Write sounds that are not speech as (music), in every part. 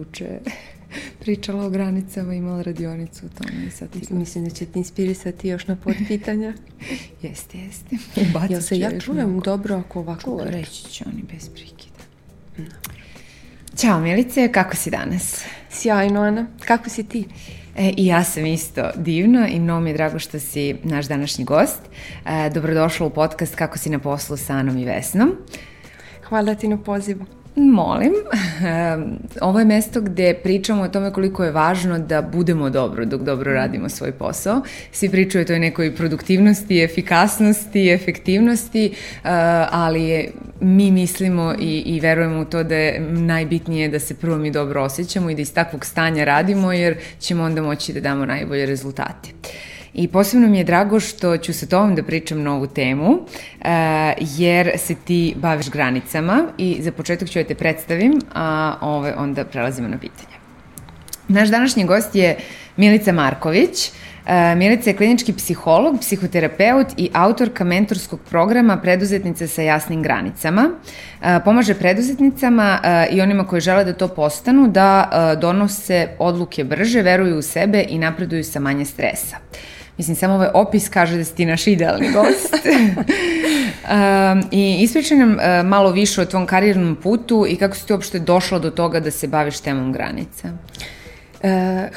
juče (laughs) pričala o granicama, imala radionicu o tome. I sad Mislim da će ti inspirisati još na podpitanja. (laughs) jeste, jeste. Jel se ja čujem neko. dobro ako ovako Čuo, reći će oni bez prekida. No. Ćao Milice, kako si danas? Sjajno, Ana. Kako si ti? E, I ja sam isto divno i mnogo mi je drago što si naš današnji gost. E, dobrodošla u podcast Kako si na poslu sa Anom i Vesnom. Hvala ti na pozivu. Molim. Ovo je mesto gde pričamo o tome koliko je važno da budemo dobro dok dobro radimo svoj posao. Svi pričaju o toj nekoj produktivnosti, efikasnosti, efektivnosti, eh, ali je, mi mislimo i, i verujemo u to da je najbitnije da se prvo mi dobro osjećamo i da iz takvog stanja radimo jer ćemo onda moći da damo najbolje rezultate. I posebno mi je drago što ću sa tobom da pričam na ovu temu, uh, jer se ti baviš granicama i za početak ću da te predstavim, a ove onda prelazimo na pitanje. Naš današnji gost je Milica Marković. Uh, Milica je klinički psiholog, psihoterapeut i autorka mentorskog programa Preduzetnice sa jasnim granicama. Uh, pomaže preduzetnicama i onima koji žele da to postanu da donose odluke brže, veruju u sebe i napreduju sa manje stresa. Mislim, samo ovaj opis kaže da si ti naš idealni gost. (laughs) um, I ispričaj nam uh, malo više o tvom karijernom putu i kako si ti uopšte došla do toga da se baviš temom granica. Uh,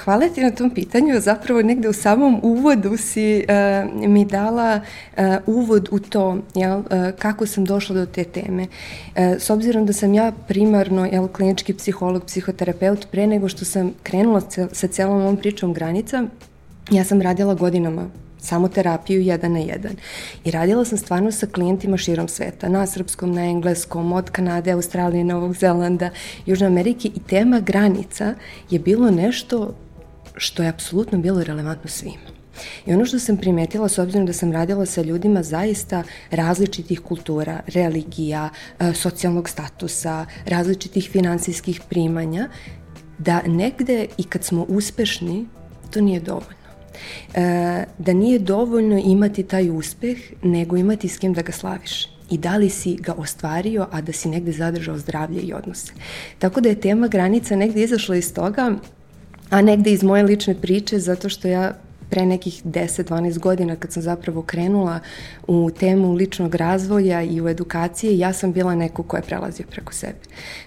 hvala ti na tom pitanju. Zapravo negde u samom uvodu si uh, mi dala uh, uvod u to jel, kako sam došla do te teme. S obzirom da sam ja primarno jel, klinički psiholog, psihoterapeut, pre nego što sam krenula sa celom ovom pričom granica, Ja sam radila godinama samo terapiju jedan na jedan. I radila sam stvarno sa klijentima širom sveta, na srpskom, na engleskom, od Kanade, Australije, Novog Zelanda, Južne Amerike i tema granica je bilo nešto što je apsolutno bilo relevantno svima. I ono što sam primetila, s obzirom da sam radila sa ljudima zaista različitih kultura, religija, e, socijalnog statusa, različitih finansijskih primanja, da negde i kad smo uspešni, to nije dovoljno da nije dovoljno imati taj uspeh, nego imati s kim da ga slaviš i da li si ga ostvario, a da si negde zadržao zdravlje i odnose. Tako da je tema granica negde izašla iz toga, a negde iz moje lične priče, zato što ja pre nekih 10-12 godina kad sam zapravo krenula u temu ličnog razvoja i u edukacije, ja sam bila neko ko je prelazio preko sebe,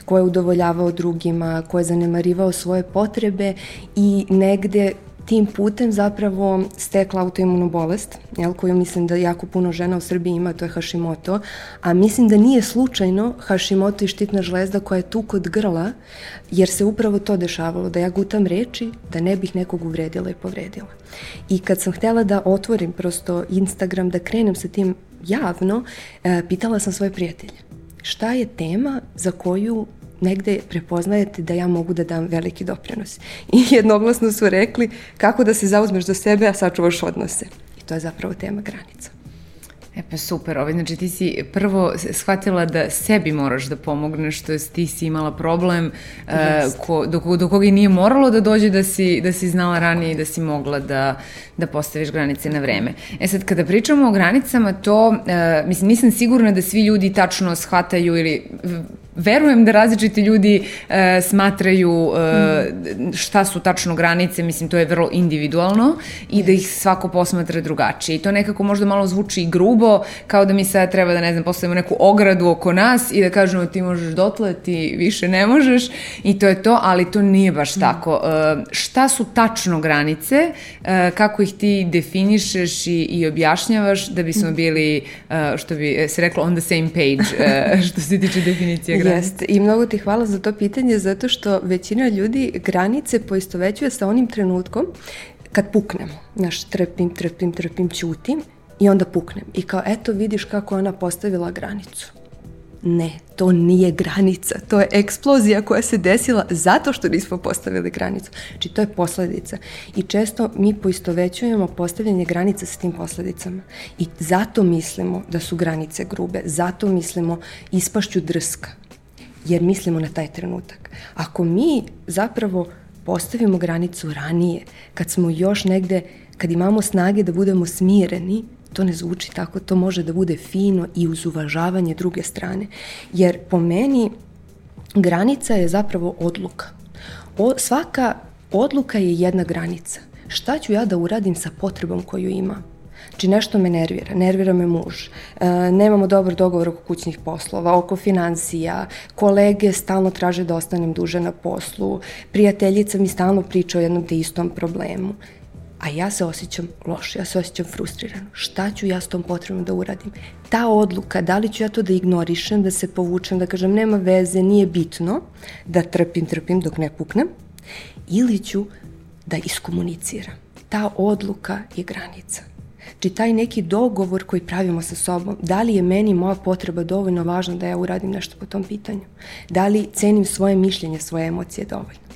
ko je udovoljavao drugima, ko je zanemarivao svoje potrebe i negde tim putem zapravo stekla autoimunu bolest, jel, koju mislim da jako puno žena u Srbiji ima, to je Hashimoto, a mislim da nije slučajno Hashimoto i štitna žlezda koja je tu kod grla, jer se upravo to dešavalo, da ja gutam reči, da ne bih nekog uvredila i povredila. I kad sam htela da otvorim prosto Instagram, da krenem sa tim javno, e, pitala sam svoje prijatelje šta je tema za koju negde prepoznajete da ja mogu da dam veliki doprinos. I jednoglasno su rekli kako da se zauzmeš za sebe, a sačuvaš odnose. I to je zapravo tema granica. E pa super, ovaj, znači ti si prvo shvatila da sebi moraš da pomogneš, to je ti si imala problem uh, ko, do, do koga i nije moralo da dođe da si, da si znala ranije i da si mogla da, da postaviš granice na vreme. E sad, kada pričamo o granicama, to, uh, mislim, nisam sigurna da svi ljudi tačno shvataju ili verujem da različiti ljudi e, smatraju e, šta su tačno granice, mislim to je vrlo individualno i da ih svako posmatra drugačije. I to nekako možda malo zvuči i grubo, kao da mi sad treba da, ne znam, postavimo neku ogradu oko nas i da kažemo ti možeš dotle, ti više ne možeš i to je to, ali to nije baš mm. tako. E, šta su tačno granice, e, kako ih ti definišeš i, i objašnjavaš da bismo bili, e, što bi se reklo, on the same page, e, (laughs) što se tiče definicije granice. Jeste, i mnogo ti hvala za to pitanje, zato što većina ljudi granice poistovećuje sa onim trenutkom kad puknemo. Znaš, trpim, trpim, trpim, ćutim i onda puknem. I kao, eto vidiš kako ona postavila granicu. Ne, to nije granica, to je eksplozija koja se desila zato što nismo postavili granicu. Znači, to je posledica. I često mi poistovećujemo postavljanje granica sa tim posledicama. I zato mislimo da su granice grube, zato mislimo ispašću drska jer mislimo na taj trenutak. Ako mi zapravo postavimo granicu ranije, kad smo još negde, kad imamo snage da budemo smireni, to ne zvuči tako, to može da bude fino i uz uvažavanje druge strane. Jer po meni granica je zapravo odluka. O, svaka odluka je jedna granica. Šta ću ja da uradim sa potrebom koju imam? Znači nešto me nervira, nervira me muž, e, nemamo dobar dogovor oko kućnih poslova, oko financija, kolege stalno traže da ostanem duže na poslu, prijateljica mi stalno priča o jednom te istom problemu a ja se osjećam loše, ja se osjećam frustrirano. Šta ću ja s tom potrebom da uradim? Ta odluka, da li ću ja to da ignorišem, da se povučem, da kažem nema veze, nije bitno, da trpim, trpim dok ne puknem, ili ću da iskomuniciram. Ta odluka je granica. Či taj neki dogovor koji pravimo sa sobom, da li je meni moja potreba dovoljno važna da ja uradim nešto po tom pitanju? Da li cenim svoje mišljenje, svoje emocije dovoljno?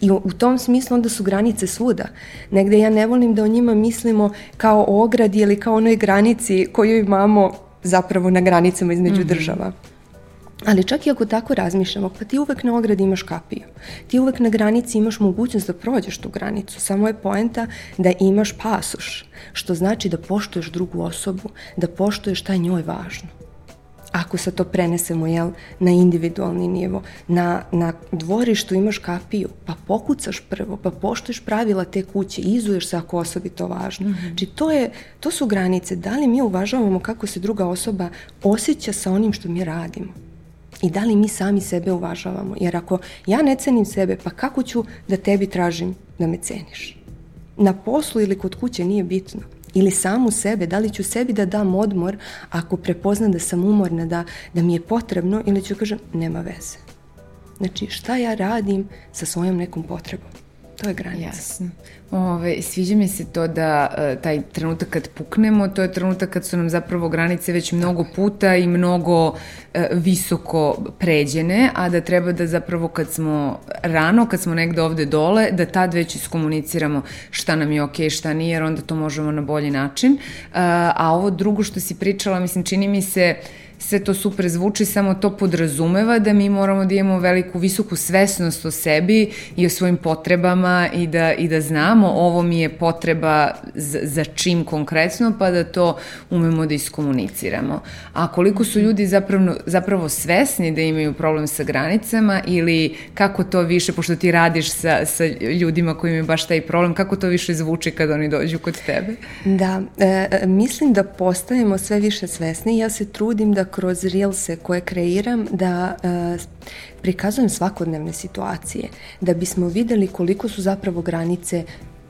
I u, u tom smislu onda su granice svuda. Negde ja ne volim da o njima mislimo kao o ogradi ili kao onoj granici koju imamo zapravo na granicama između mm -hmm. država. Ali čak i ako tako razmišljamo, pa ti uvek na ogradi imaš kapiju. Ti uvek na granici imaš mogućnost da prođeš tu granicu. Samo je poenta da imaš pasoš, što znači da poštuješ drugu osobu, da poštuješ šta je njoj važno ako se to prenesemo jel, na individualni nivo, na, na dvorištu imaš kapiju, pa pokucaš prvo, pa poštuješ pravila te kuće, izuješ se ako osobi to važno. Mm -hmm. Znači to, je, to su granice, da li mi uvažavamo kako se druga osoba osjeća sa onim što mi radimo i da li mi sami sebe uvažavamo. Jer ako ja ne cenim sebe, pa kako ću da tebi tražim da me ceniš? Na poslu ili kod kuće nije bitno ili samu sebe, da li ću sebi da dam odmor ako prepoznam da sam umorna, da, da mi je potrebno ili ću kažem nema veze. Znači šta ja radim sa svojom nekom potrebom. To je granica. Jasno. Ove, sviđa mi se to da e, taj trenutak kad puknemo, to je trenutak kad su nam zapravo granice već mnogo puta i mnogo e, visoko pređene, a da treba da zapravo kad smo rano, kad smo negde ovde dole, da tad već iskomuniciramo šta nam je okej, okay, šta nije, jer onda to možemo na bolji način. E, a ovo drugo što si pričala, mislim, čini mi se sve to super zvuči, samo to podrazumeva da mi moramo da imamo veliku, visoku svesnost o sebi i o svojim potrebama i da, i da znamo ovo mi je potreba za, za čim konkretno, pa da to umemo da iskomuniciramo. A koliko su ljudi zapravo, zapravo svesni da imaju problem sa granicama ili kako to više, pošto ti radiš sa, sa ljudima koji imaju baš taj problem, kako to više zvuči kad oni dođu kod tebe? Da, e, e mislim da postajemo sve više svesni. Ja se trudim da kroz Reelse koje kreiram da uh, prikazujem svakodnevne situacije, da bismo videli koliko su zapravo granice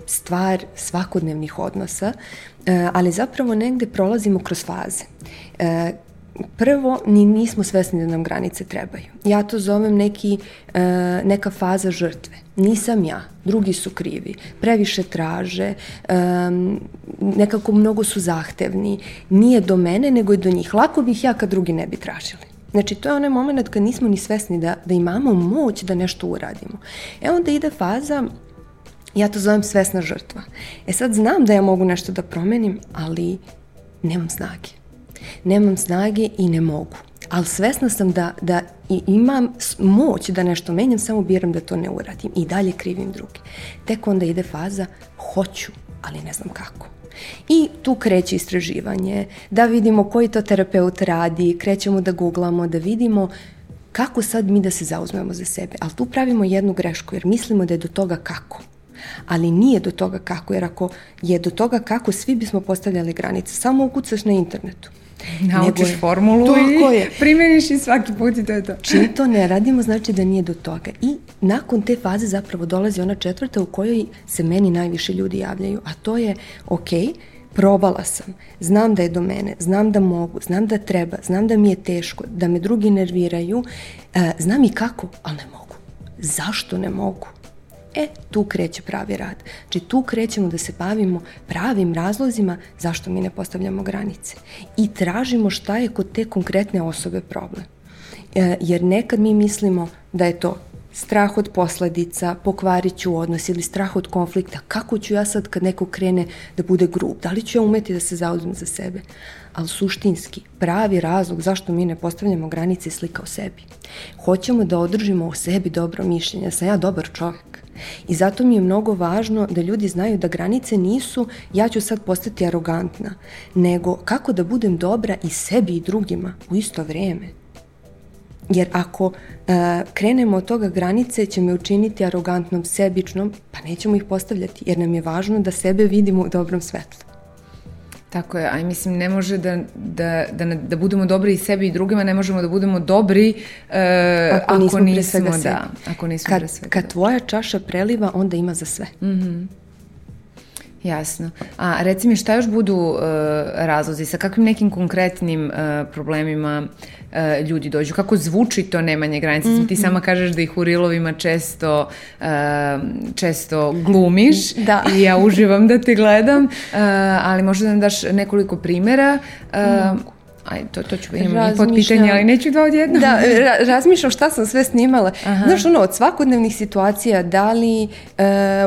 stvar svakodnevnih odnosa, uh, ali zapravo negde prolazimo kroz faze. Prvo, ni nismo svesni da nam granice trebaju. Ja to zovem neki, uh, neka faza žrtve. Nisam ja, drugi su krivi, previše traže, um, nekako mnogo su zahtevni, nije do mene nego i do njih. Lako bih ja kad drugi ne bi tražili. Znači, to je onaj moment kad nismo ni svesni da, da imamo moć da nešto uradimo. E onda ide faza Ja to zovem svesna žrtva. E sad znam da ja mogu nešto da promenim, ali nemam snage nemam snage i ne mogu. Ali svesna sam da, da imam moć da nešto menjam, samo biram da to ne uradim i dalje krivim druge. Tek onda ide faza hoću, ali ne znam kako. I tu kreće istraživanje, da vidimo koji to terapeut radi, krećemo da googlamo, da vidimo kako sad mi da se zauzmemo za sebe. Ali tu pravimo jednu grešku jer mislimo da je do toga kako. Ali nije do toga kako, jer ako je do toga kako, svi bismo postavljali granice. Samo ukucaš na internetu Naučiš je, formulu i je. primeniš i svaki put i to je to. Čim to ne radimo, znači da nije do toga. I nakon te faze zapravo dolazi ona četvrta u kojoj se meni najviše ljudi javljaju, a to je, ok, probala sam, znam da je do mene, znam da mogu, znam da treba, znam da mi je teško, da me drugi nerviraju, e, znam i kako, ali ne mogu. Zašto ne mogu? E, tu kreće pravi rad. Znači, tu krećemo da se bavimo pravim razlozima zašto mi ne postavljamo granice. I tražimo šta je kod te konkretne osobe problem. E, jer nekad mi mislimo da je to strah od posledica, pokvarit ću odnos ili strah od konflikta. Kako ću ja sad kad neko krene da bude grub? Da li ću ja umeti da se zauzmem za sebe? Ali suštinski, pravi razlog zašto mi ne postavljamo granice slika o sebi. Hoćemo da održimo o sebi dobro mišljenje, sam ja dobar čovjek I zato mi je mnogo važno da ljudi znaju da granice nisu ja ću sad postati arogantna, nego kako da budem dobra i sebi i drugima u isto vreme. Jer ako uh, krenemo od toga granice će me učiniti arogantnom, sebičnom, pa nećemo ih postavljati jer nam je važno da sebe vidimo u dobrom svetlu. Tako je, a mislim ne može da, da, da, da budemo dobri i sebi i drugima, ne možemo da budemo dobri uh, ako, ako nismo, nismo da, ako nismo kad, pre svega. Kad tvoja čaša preliva, onda ima za sve. Mhm. Mm Jasno. A reci mi šta još budu uh, razlozi, sa kakvim nekim konkretnim uh, problemima uh, ljudi dođu? Kako zvuči to nemanje granica? Mm -hmm. Ti sama kažeš da ih u rilovima često, uh, često glumiš (laughs) da. i ja uživam da te gledam, uh, ali možda da nam daš nekoliko primera uh, mm Aj, to, to ću imam i pod pitanje, ali neću dva odjedno. Da, ra razmišljam šta sam sve snimala. Aha. Znaš, ono, od svakodnevnih situacija, da li e,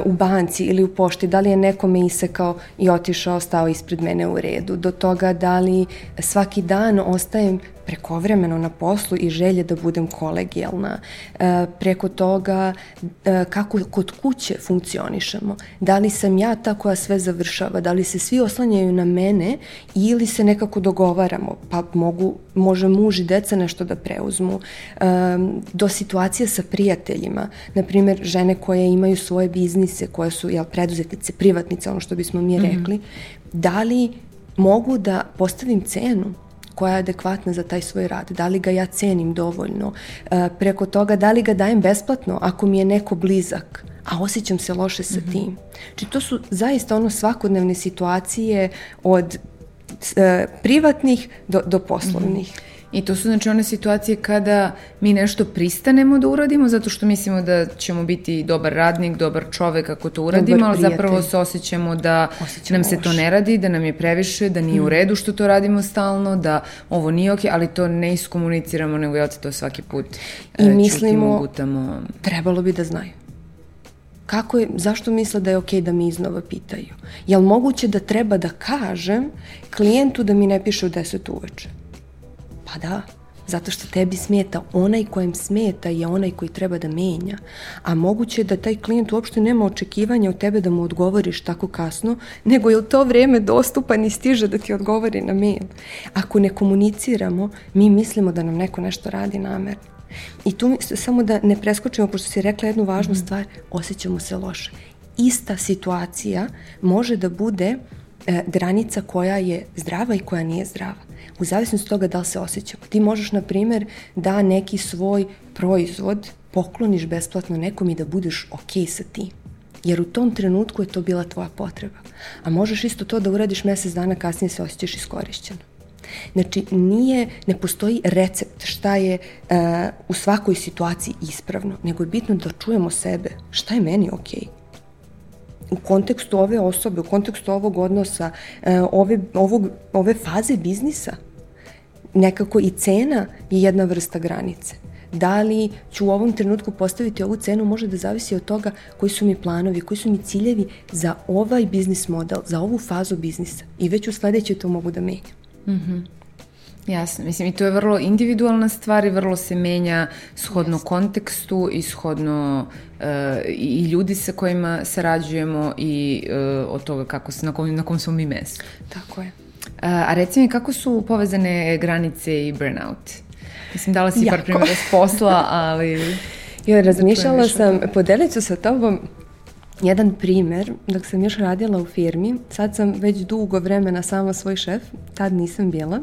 u banci ili u pošti, da li je neko me isekao i otišao, stao ispred mene u redu, do toga da li svaki dan ostajem prekovremeno na poslu i želje da budem kolegijalna, e, preko toga e, kako kod kuće funkcionišemo, da li sam ja ta koja sve završava, da li se svi oslanjaju na mene ili se nekako dogovaramo, pa mogu, može muž i deca nešto da preuzmu, e, do situacija sa prijateljima, na primjer žene koje imaju svoje biznise, koje su jel, preduzetice, privatnice, ono što bismo mi mhm. rekli, mm -hmm. da li mogu da postavim cenu koja je adekvatna za taj svoj rad, da li ga ja cenim dovoljno, e, preko toga da li ga dajem besplatno ako mi je neko blizak, a osjećam se loše sa mm -hmm. tim. Znači to su zaista ono svakodnevne situacije od e, privatnih do, do poslovnih. Mm -hmm. I to su znači one situacije kada mi nešto pristanemo da uradimo zato što mislimo da ćemo biti dobar radnik, dobar čovek ako to uradimo, ali zapravo se osjećamo da Osjećamo nam se to ne radi, da nam je previše, da nije u hmm. redu što to radimo stalno, da ovo nije okej, okay, ali to ne iskomuniciramo, nego ja to svaki put I e, mislimo, čutimo, gutamo. trebalo bi da znaju. Kako je, zašto misle da je okej okay da mi iznova pitaju? Jel moguće da treba da kažem klijentu da mi ne piše u 10 uveče? Pa da, zato što tebi smeta. Onaj kojem smeta je onaj koji treba da menja. A moguće je da taj klijent uopšte nema očekivanja od tebe da mu odgovoriš tako kasno, nego je u to vreme dostupan i stiže da ti odgovori na mail. Ako ne komuniciramo, mi mislimo da nam neko nešto radi namerno. I tu samo da ne preskočimo, pošto si rekla jednu važnu mm stvar, osjećamo se loše. Ista situacija može da bude e, granica koja je zdrava i koja nije zdrava u zavisnosti toga da li se osjećamo. Ti možeš, na primer, da neki svoj proizvod pokloniš besplatno nekom i da budeš ok sa tim. Jer u tom trenutku je to bila tvoja potreba. A možeš isto to da uradiš mesec dana kasnije se osjećaš iskorišćeno. Znači, nije, ne postoji recept šta je uh, u svakoj situaciji ispravno, nego je bitno da čujemo sebe, šta je meni okej. Okay u kontekstu ove osobe, u kontekstu ovog odnosa, e, ove, ovog, ove faze biznisa, nekako i cena je jedna vrsta granice. Da li ću u ovom trenutku postaviti ovu cenu može da zavisi od toga koji su mi planovi, koji su mi ciljevi za ovaj biznis model, za ovu fazu biznisa. I već u sledećoj to mogu da menjam. Mm -hmm. Jasno, mislim i to je vrlo individualna stvar i vrlo se menja shodno Jasne. kontekstu i shodno uh, i ljudi sa kojima sarađujemo i uh, od toga kako se, na kom, na kom smo mi mestu. Tako je. A reci mi kako su povezane granice i burnout? Mislim, dala si jako. par primjera s posla, ali... (laughs) Jo, razmišljala da sam, podelit ću sa tobom jedan primer, dok sam još radila u firmi, sad sam već dugo vremena sama svoj šef, tad nisam bila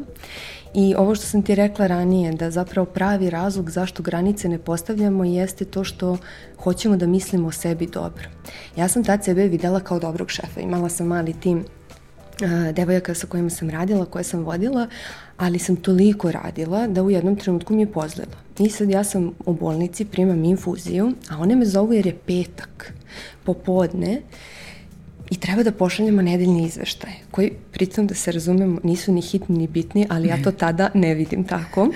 I ovo što sam ti rekla ranije, da zapravo pravi razlog zašto granice ne postavljamo jeste to što hoćemo da mislimo o sebi dobro. Ja sam tad sebe videla kao dobrog šefa. Imala sam mali tim devojaka sa kojima sam radila, koje sam vodila, ali sam toliko radila da u jednom trenutku mi je pozlela. I sad ja sam u bolnici, primam infuziju, a one me zovu jer je petak, popodne, i treba da pošaljemo nedeljni izveštaj, koji, pritom da se razumemo, nisu ni hitni ni bitni, ali ja to tada ne vidim tako.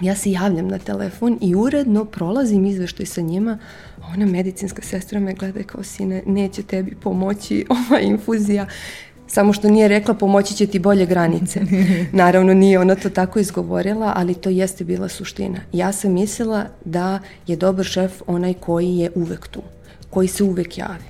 Ja se javljam na telefon i uredno prolazim izveštaj sa njima, a ona medicinska sestra me gleda kao sine, neće tebi pomoći ova infuzija, samo što nije rekla pomoći će ti bolje granice. (laughs) Naravno nije ona to tako izgovorila, ali to jeste bila suština. Ja sam mislila da je dobar šef onaj koji je uvek tu, koji se uvek javi.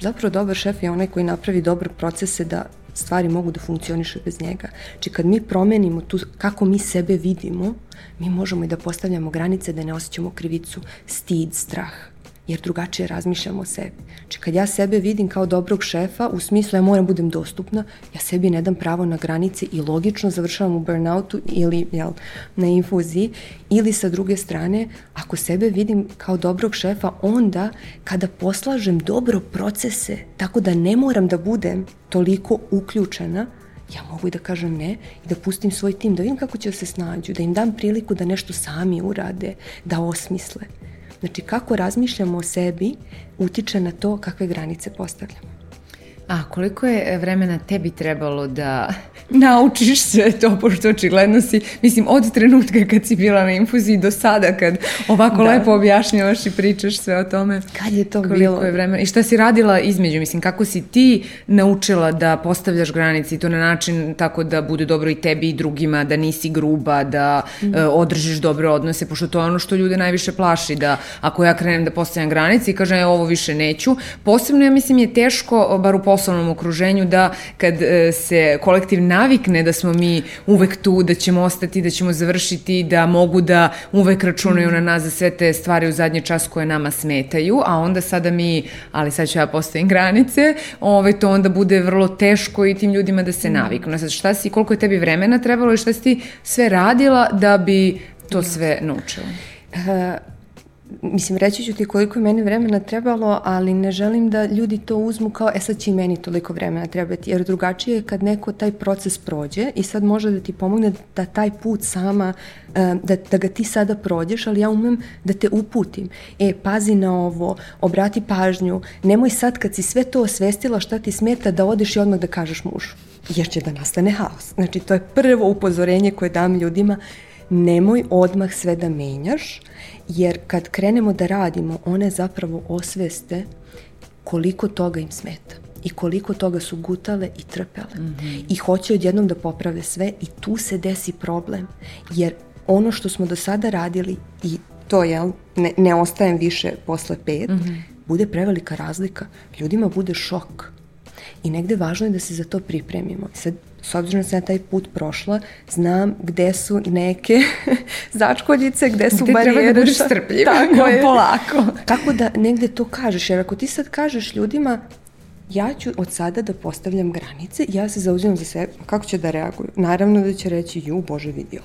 Zapravo dobar šef je onaj koji napravi dobre procese da stvari mogu da funkcioniše bez njega. Znači kad mi promenimo tu, kako mi sebe vidimo, mi možemo i da postavljamo granice da ne osjećamo krivicu, stid, strah jer drugačije razmišljamo o sebi. Znači kad ja sebe vidim kao dobrog šefa, u smislu ja moram budem dostupna, ja sebi ne dam pravo na granice i logično završavam u burnoutu ili jel, na infuziji, ili sa druge strane, ako sebe vidim kao dobrog šefa, onda kada poslažem dobro procese, tako da ne moram da budem toliko uključena, ja mogu i da kažem ne i da pustim svoj tim, da vidim kako će da se snađu, da im dam priliku da nešto sami urade, da osmisle. Znači kako razmišljamo o sebi utiče na to kakve granice postavljamo. A koliko je vremena tebi trebalo da (laughs) naučiš sve to, pošto očigledno si, mislim, od trenutka kad si bila na infuziji do sada, kad ovako da. lepo objašnjavaš i pričaš sve o tome. Kad je to koliko bilo? je vremena. I šta si radila između, mislim, kako si ti naučila da postavljaš granice i to na način tako da bude dobro i tebi i drugima, da nisi gruba, da mm. uh, održiš dobre odnose, pošto to je ono što ljude najviše plaši, da ako ja krenem da postavljam granice i kažem, ja ovo više neću, posebno ja mislim je teško, bar u poslovnom okruženju, da kad uh, se kolektiv navikne da smo mi uvek tu, da ćemo ostati, da ćemo završiti, da mogu da uvek računaju na nas za sve te stvari u zadnji čas koje nama smetaju, a onda sada mi, ali sad ću ja postavim granice, ovaj, to onda bude vrlo teško i tim ljudima da se mm. naviknu. Sad šta si, koliko je tebi vremena trebalo i šta si ti sve radila da bi to sve naučila? Mislim, reći ću ti koliko je meni vremena trebalo, ali ne želim da ljudi to uzmu kao, e sad će i meni toliko vremena trebati, jer drugačije je kad neko taj proces prođe i sad može da ti pomogne da taj put sama, e, da, da ga ti sada prođeš, ali ja umem da te uputim. E, pazi na ovo, obrati pažnju, nemoj sad kad si sve to osvestila šta ti smeta da odeš i odmah da kažeš mužu, jer će da nastane haos. Znači, to je prvo upozorenje koje dam ljudima, nemoj odmah sve da menjaš, jer kad krenemo da radimo, one zapravo osveste koliko toga im smeta i koliko toga su gutale i trpele. Mm -hmm. I hoće odjednom da poprave sve i tu se desi problem. Jer ono što smo do sada radili i to je, ne, ne ostajem više posle pet, mm -hmm. bude prevelika razlika. Ljudima bude šok. I negde važno je da se za to pripremimo. Sad, s obzirom da sam ja taj put prošla, znam gde su neke (laughs) začkoljice, gde su gde barijere. Gde treba da budeš strpljiv, tako je. polako. Kako da negde to kažeš, jer ako ti sad kažeš ljudima ja ću od sada da postavljam granice, ja se zauzimam za sebe, kako će da reaguju? Naravno da će reći, ju, Bože vidio.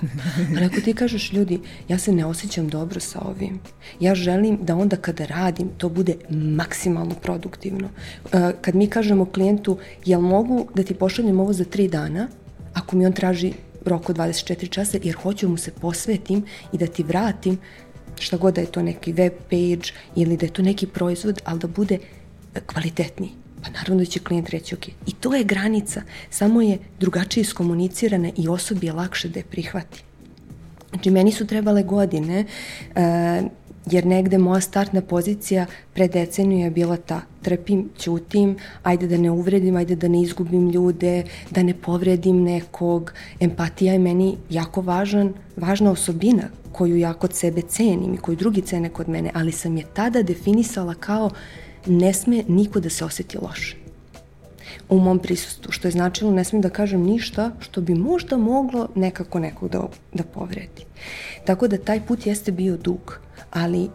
Ali ako ti kažeš, ljudi, ja se ne osjećam dobro sa ovim, ja želim da onda kada radim, to bude maksimalno produktivno. Uh, kad mi kažemo klijentu, jel mogu da ti pošaljem ovo za tri dana, ako mi on traži rok od 24 časa, jer hoću da mu se posvetim i da ti vratim šta god da je to neki web page ili da je to neki proizvod, ali da bude kvalitetniji. Pa naravno da će klijent reći ok. I to je granica, samo je drugačije iskomunicirana i osobi je lakše da je prihvati. Znači, meni su trebale godine, uh, jer negde moja startna pozicija pre deceniju je bila ta, trpim, ćutim, ajde da ne uvredim, ajde da ne izgubim ljude, da ne povredim nekog. Empatija je meni jako važan, važna osobina koju ja kod sebe cenim i koju drugi cene kod mene, ali sam je tada definisala kao uh, ne sme niko da se oseti loše u mom prisustvu, što je značilo ne smem da kažem ništa što bi možda moglo nekako nekog da, da povredi. Tako da taj put jeste bio dug, ali e,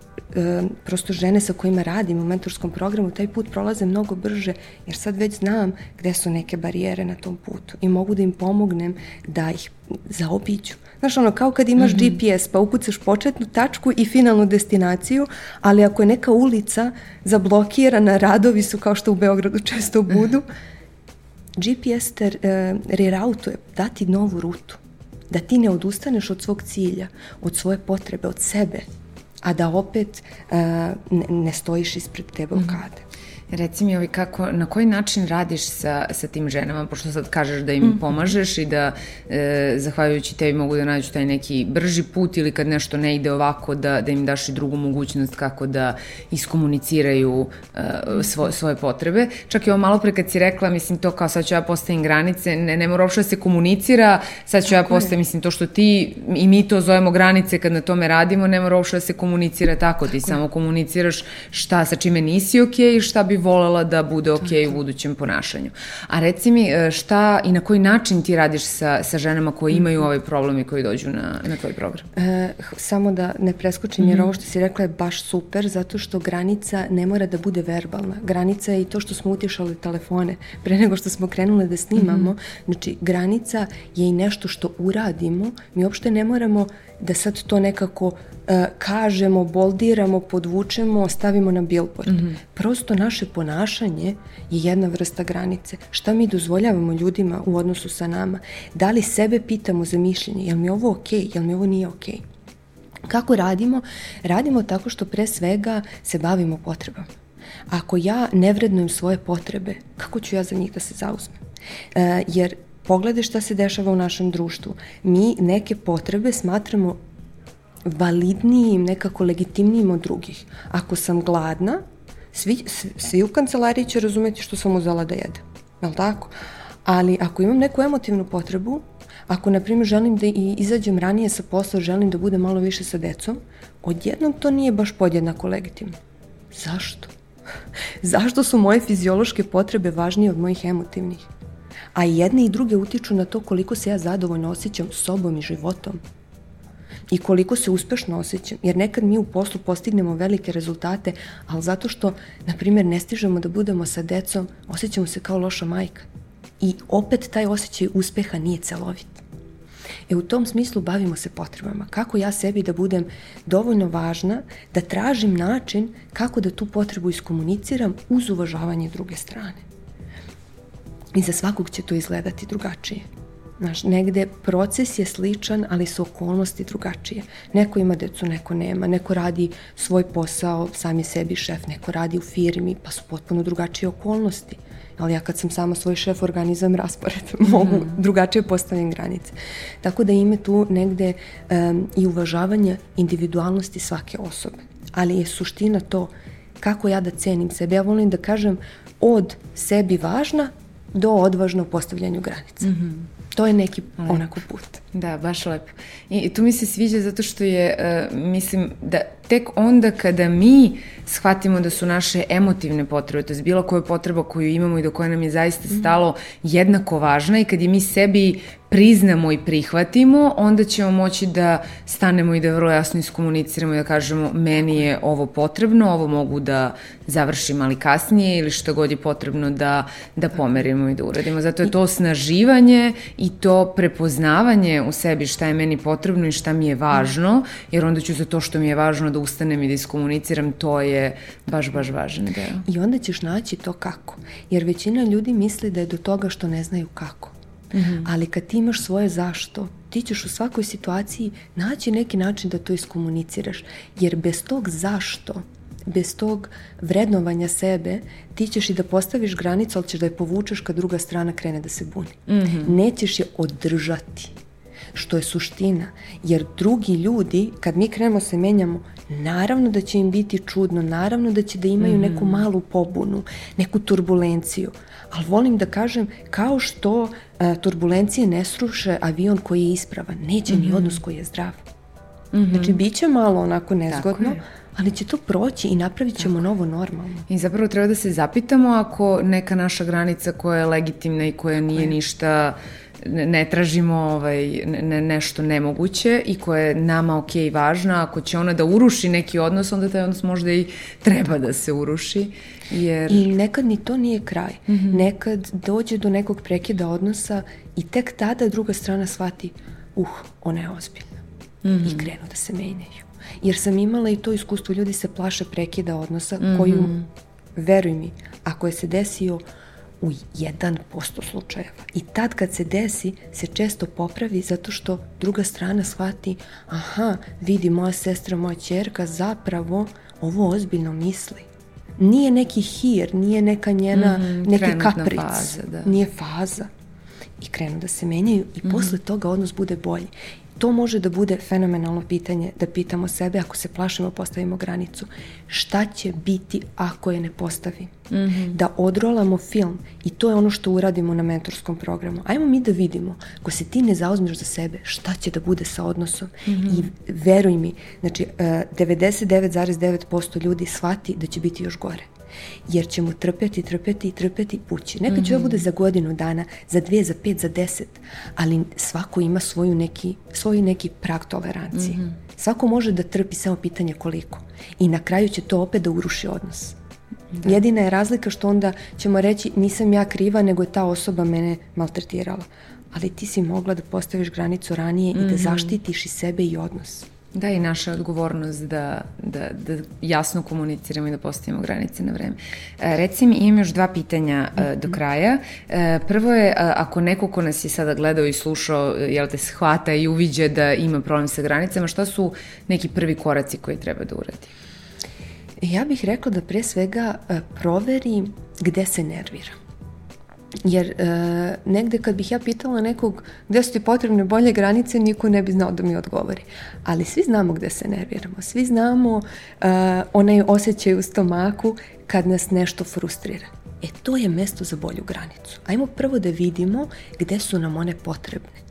prosto žene sa kojima radim u mentorskom programu taj put prolaze mnogo brže jer sad već znam gde su neke barijere na tom putu i mogu da im pomognem da ih zaobiđu. Znaš, ono, kao kad imaš mm -hmm. GPS, pa ukucaš početnu tačku i finalnu destinaciju, ali ako je neka ulica zablokirana, radovi su kao što u Beogradu (laughs) često budu, GPS te e, reroutuje, dati novu rutu. Da ti ne odustaneš od svog cilja, od svoje potrebe, od sebe, a da opet uh, ne, ne stojiš ispred te blokade. Mm -hmm. Reci mi, ovaj, kako, na koji način radiš sa, sa tim ženama, pošto sad kažeš da im mm -hmm. pomažeš i da e, zahvaljujući tebi mogu da nađu taj neki brži put ili kad nešto ne ide ovako da, da im daš i drugu mogućnost kako da iskomuniciraju e, svo, svoje potrebe. Čak i ovo malo pre kad si rekla, mislim to kao sad ću ja postavim granice, ne, ne mora uopšte da se komunicira, sad ću Tako ja postavim, mislim to što ti i mi to zovemo granice kad na tome radimo, ne mora uopšte da se komunicira tako, ti Tako samo komuniciraš šta sa čime nisi okej okay i šta bi volela da bude ok u budućem ponašanju. A reci mi e, šta i na koji način ti radiš sa, sa ženama koje imaju mhm. ovaj problem i koji dođu na, na tvoj program? E, samo da ne preskočim, jer mm -hmm. ovo što si rekla je baš super, zato što granica ne mora da bude verbalna. Granica je i to što smo utješali telefone pre nego što smo krenule da snimamo. Mm -hmm. Znači, granica je i nešto što uradimo. Mi uopšte ne moramo da sad to nekako kažemo, boldiramo, podvučemo, stavimo na billboard. Mm -hmm. Prosto naše ponašanje je jedna vrsta granice. Šta mi dozvoljavamo ljudima u odnosu sa nama? Da li sebe pitamo za mišljenje? Jel mi ovo okej? Okay? Jel mi ovo nije okej? Okay? Kako radimo? Radimo tako što pre svega se bavimo potrebama. Ako ja ne vrednujem svoje potrebe, kako ću ja za njih da se zauzmem? E, jer pogledaj šta se dešava u našem društvu. Mi neke potrebe smatramo validnijim, nekako legitimnijim od drugih. Ako sam gladna, svi, svi u kancelariji će razumeti što sam uzela da jedem. Je li tako? Ali ako imam neku emotivnu potrebu, ako, na primjer, želim da i izađem ranije sa posla, želim da budem malo više sa decom, odjednom to nije baš podjednako legitimno. Zašto? (laughs) Zašto su moje fiziološke potrebe važnije od mojih emotivnih? A jedne i druge utiču na to koliko se ja zadovoljno osjećam sobom i životom i koliko se uspešno osjećam. Jer nekad mi u poslu postignemo velike rezultate, ali zato što, na primjer, ne stižemo da budemo sa decom, osjećamo se kao loša majka. I opet taj osjećaj uspeha nije celovit. E u tom smislu bavimo se potrebama. Kako ja sebi da budem dovoljno važna, da tražim način kako da tu potrebu iskomuniciram uz uvažavanje druge strane. I za svakog će to izgledati drugačije. Znaš, negde proces je sličan, ali su okolnosti drugačije. Neko ima decu, neko nema. Neko radi svoj posao, sam je sebi šef, neko radi u firmi, pa su potpuno drugačije okolnosti. Ali ja kad sam sama svoj šef organizujem raspored, (laughs) mogu mm. drugačije postavim granice. Tako da ime tu negde um, i uvažavanje individualnosti svake osobe. Ali je suština to kako ja da cenim sebe. Ja volim da kažem od sebi važna do odvažnog postavljanju granica. Mm -hmm. To je neki lepo. onako put. Da, baš lepo. I, I tu mi se sviđa zato što je, uh, mislim, da tek onda kada mi shvatimo da su naše emotivne potrebe, to je bilo koja potreba koju imamo i do koje nam je zaista mhm. stalo jednako važna i kad je mi sebi priznamo i prihvatimo, onda ćemo moći da stanemo i da vrlo jasno iskomuniciramo i da kažemo meni je ovo potrebno, ovo mogu da završim ali kasnije ili što god je potrebno da, da pomerimo i da uradimo. Zato je to osnaživanje i to prepoznavanje u sebi šta je meni potrebno i šta mi je važno, jer onda ću za to što mi je važno da ustanem i da iskomuniciram, to je baš, baš važan deo. I onda ćeš naći to kako. Jer većina ljudi misli da je do toga što ne znaju kako. Mm -hmm. Ali kad ti imaš svoje zašto, ti ćeš u svakoj situaciji naći neki način da to iskomuniciraš. Jer bez tog zašto, bez tog vrednovanja sebe, ti ćeš i da postaviš granicu, ali ćeš da je povučeš kad druga strana krene da se buni. Mm -hmm. Nećeš je održati što je suština. Jer drugi ljudi, kad mi krenemo se menjamo, naravno da će im biti čudno, naravno da će da imaju mm -hmm. neku malu pobunu, neku turbulenciju. Ali volim da kažem, kao što uh, turbulencije ne sruše avion koji je ispravan, neće mm -hmm. ni mhm. odnos koji je zdrav. Mm -hmm. Znači, bit će malo onako nezgodno, ali će to proći i napravit ćemo Tako. novo normalno. I zapravo treba da se zapitamo ako neka naša granica koja je legitimna i koja nije ništa ne tražimo ovaj, ne, nešto nemoguće i koje je nama ok važno, ako će ona da uruši neki odnos, onda taj odnos možda i treba da se uruši. Jer... I nekad ni to nije kraj. Mm -hmm. Nekad dođe do nekog prekida odnosa i tek tada druga strana shvati, uh, ona je ozbiljna. Mm -hmm. I krenu da se menjaju. Jer sam imala i to iskustvo, ljudi se plaše prekida odnosa, mm -hmm. koju, veruj mi, ako je se desio u 1% slučajeva. I tad kad se desi, se često popravi zato što druga strana shvati aha, vidi moja sestra, moja čerka zapravo ovo ozbiljno misli. Nije neki hir, nije neka njena, mm -hmm, neki kapric, faza, da. nije faza. I krenu da se menjaju i mm -hmm. posle toga odnos bude bolji to može da bude fenomenalno pitanje da pitamo sebe ako se plašimo postavimo granicu. Šta će biti ako je ne postavim? Mm -hmm. Da odrolamo film i to je ono što uradimo na mentorskom programu. Ajmo mi da vidimo, ako se ti ne zauzmeš za sebe, šta će da bude sa odnosom? Mm -hmm. I veruj mi, znači uh, 99,9% ljudi shvati da će biti još gore. Jer ćemo trpeti, trpeti i trpeti pući. Nekad će mm -hmm. bude za godinu dana, za dve, za pet, za deset, ali svako ima svoju neki, svoj neki prag tolerancije. Mm -hmm. Svako može da trpi samo pitanje koliko. I na kraju će to opet da uruši odnos. Da. Jedina je razlika što onda ćemo reći nisam ja kriva, nego je ta osoba mene maltretirala. Ali ti si mogla da postaviš granicu ranije mm -hmm. i da mhm. zaštitiš i sebe i odnos. Da, i naša odgovornost da, da, da jasno komuniciramo i da postavimo granice na vreme. E, reci mi, imam još dva pitanja e, do mhm. kraja. E, prvo je, ako neko ko nas je sada gledao i slušao, jel te shvata i uviđe da ima problem sa granicama, šta su neki prvi koraci koji treba da uradi? Ja bih rekla da pre svega proveri gde se nervira. Jer e, negde kad bih ja pitala nekog gde su ti potrebne bolje granice, niko ne bi znao da mi odgovori. Ali svi znamo gde se nerviramo, svi znamo e, onaj osjećaj u stomaku kad nas nešto frustrira. E to je mesto za bolju granicu. Ajmo prvo da vidimo gde su nam one potrebne.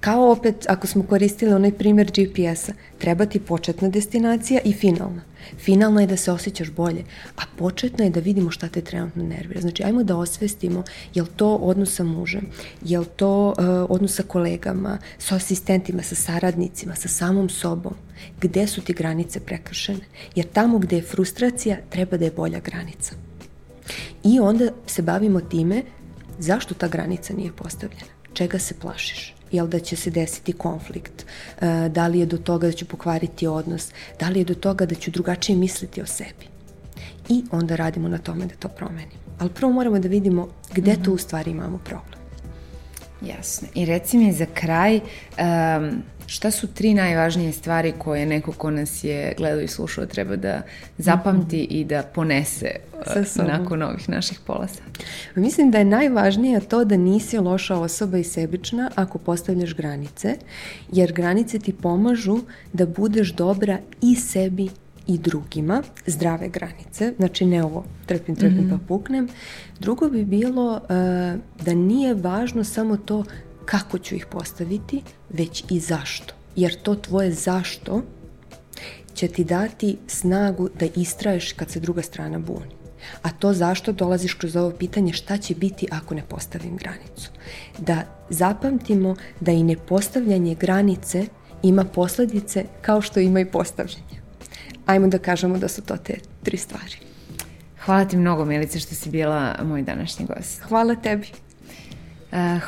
Kao opet, ako smo koristili onaj primjer GPS-a, treba ti početna destinacija i finalna. Finalna je da se osjećaš bolje, a početna je da vidimo šta te trenutno nervira. Znači, ajmo da osvestimo je li to odnos sa mužem, je li to uh, odnos sa kolegama, sa asistentima, sa saradnicima, sa samom sobom. Gde su ti granice prekršene? Jer tamo gde je frustracija, treba da je bolja granica. I onda se bavimo time zašto ta granica nije postavljena. Čega se plašiš? jel da će se desiti konflikt, e, da li je do toga da ću pokvariti odnos, da li je do toga da ću drugačije misliti o sebi. I onda radimo na tome da to promenimo. Ali prvo moramo da vidimo gde mm -hmm. tu u stvari imamo problem. Jasno. I reci mi za kraj, um, šta su tri najvažnije stvari koje neko ko nas je gledao i slušao treba da zapamti mm -hmm. i da ponese uh, nakon ovih naših pola sata? Mislim da je najvažnije to da nisi loša osoba i sebična ako postavljaš granice, jer granice ti pomažu da budeš dobra i sebi i drugima, zdrave granice, znači ne ovo trpim, trpim mm -hmm. pa puknem. Drugo bi bilo uh, da nije važno samo to kako ću ih postaviti, već i zašto. Jer to tvoje zašto će ti dati snagu da istraješ kad se druga strana buni. A to zašto dolaziš kroz ovo pitanje šta će biti ako ne postavim granicu. Da zapamtimo da i nepostavljanje granice ima posledice kao što ima i postavljanje. Ajmo da kažemo da su to te tri stvari. Hvala ti mnogo, Milice, što si bila moj današnji gost. Hvala tebi.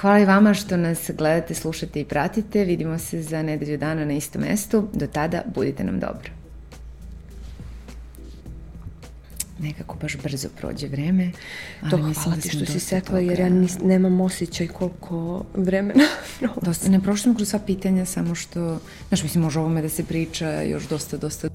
Hvala i vama što nas gledate, slušate i pratite. Vidimo se za nedelju dana na istom mestu. Do tada budite nam dobro. Nekako baš brzo prođe vreme. Ali to mislim hvala da ti što si sekla, jer ja nis, nemam osjećaj koliko vremena (laughs) dosta, Ne prošlim kroz sva pitanja, samo što, znaš, mislim, može ovome da se priča još dosta, dosta...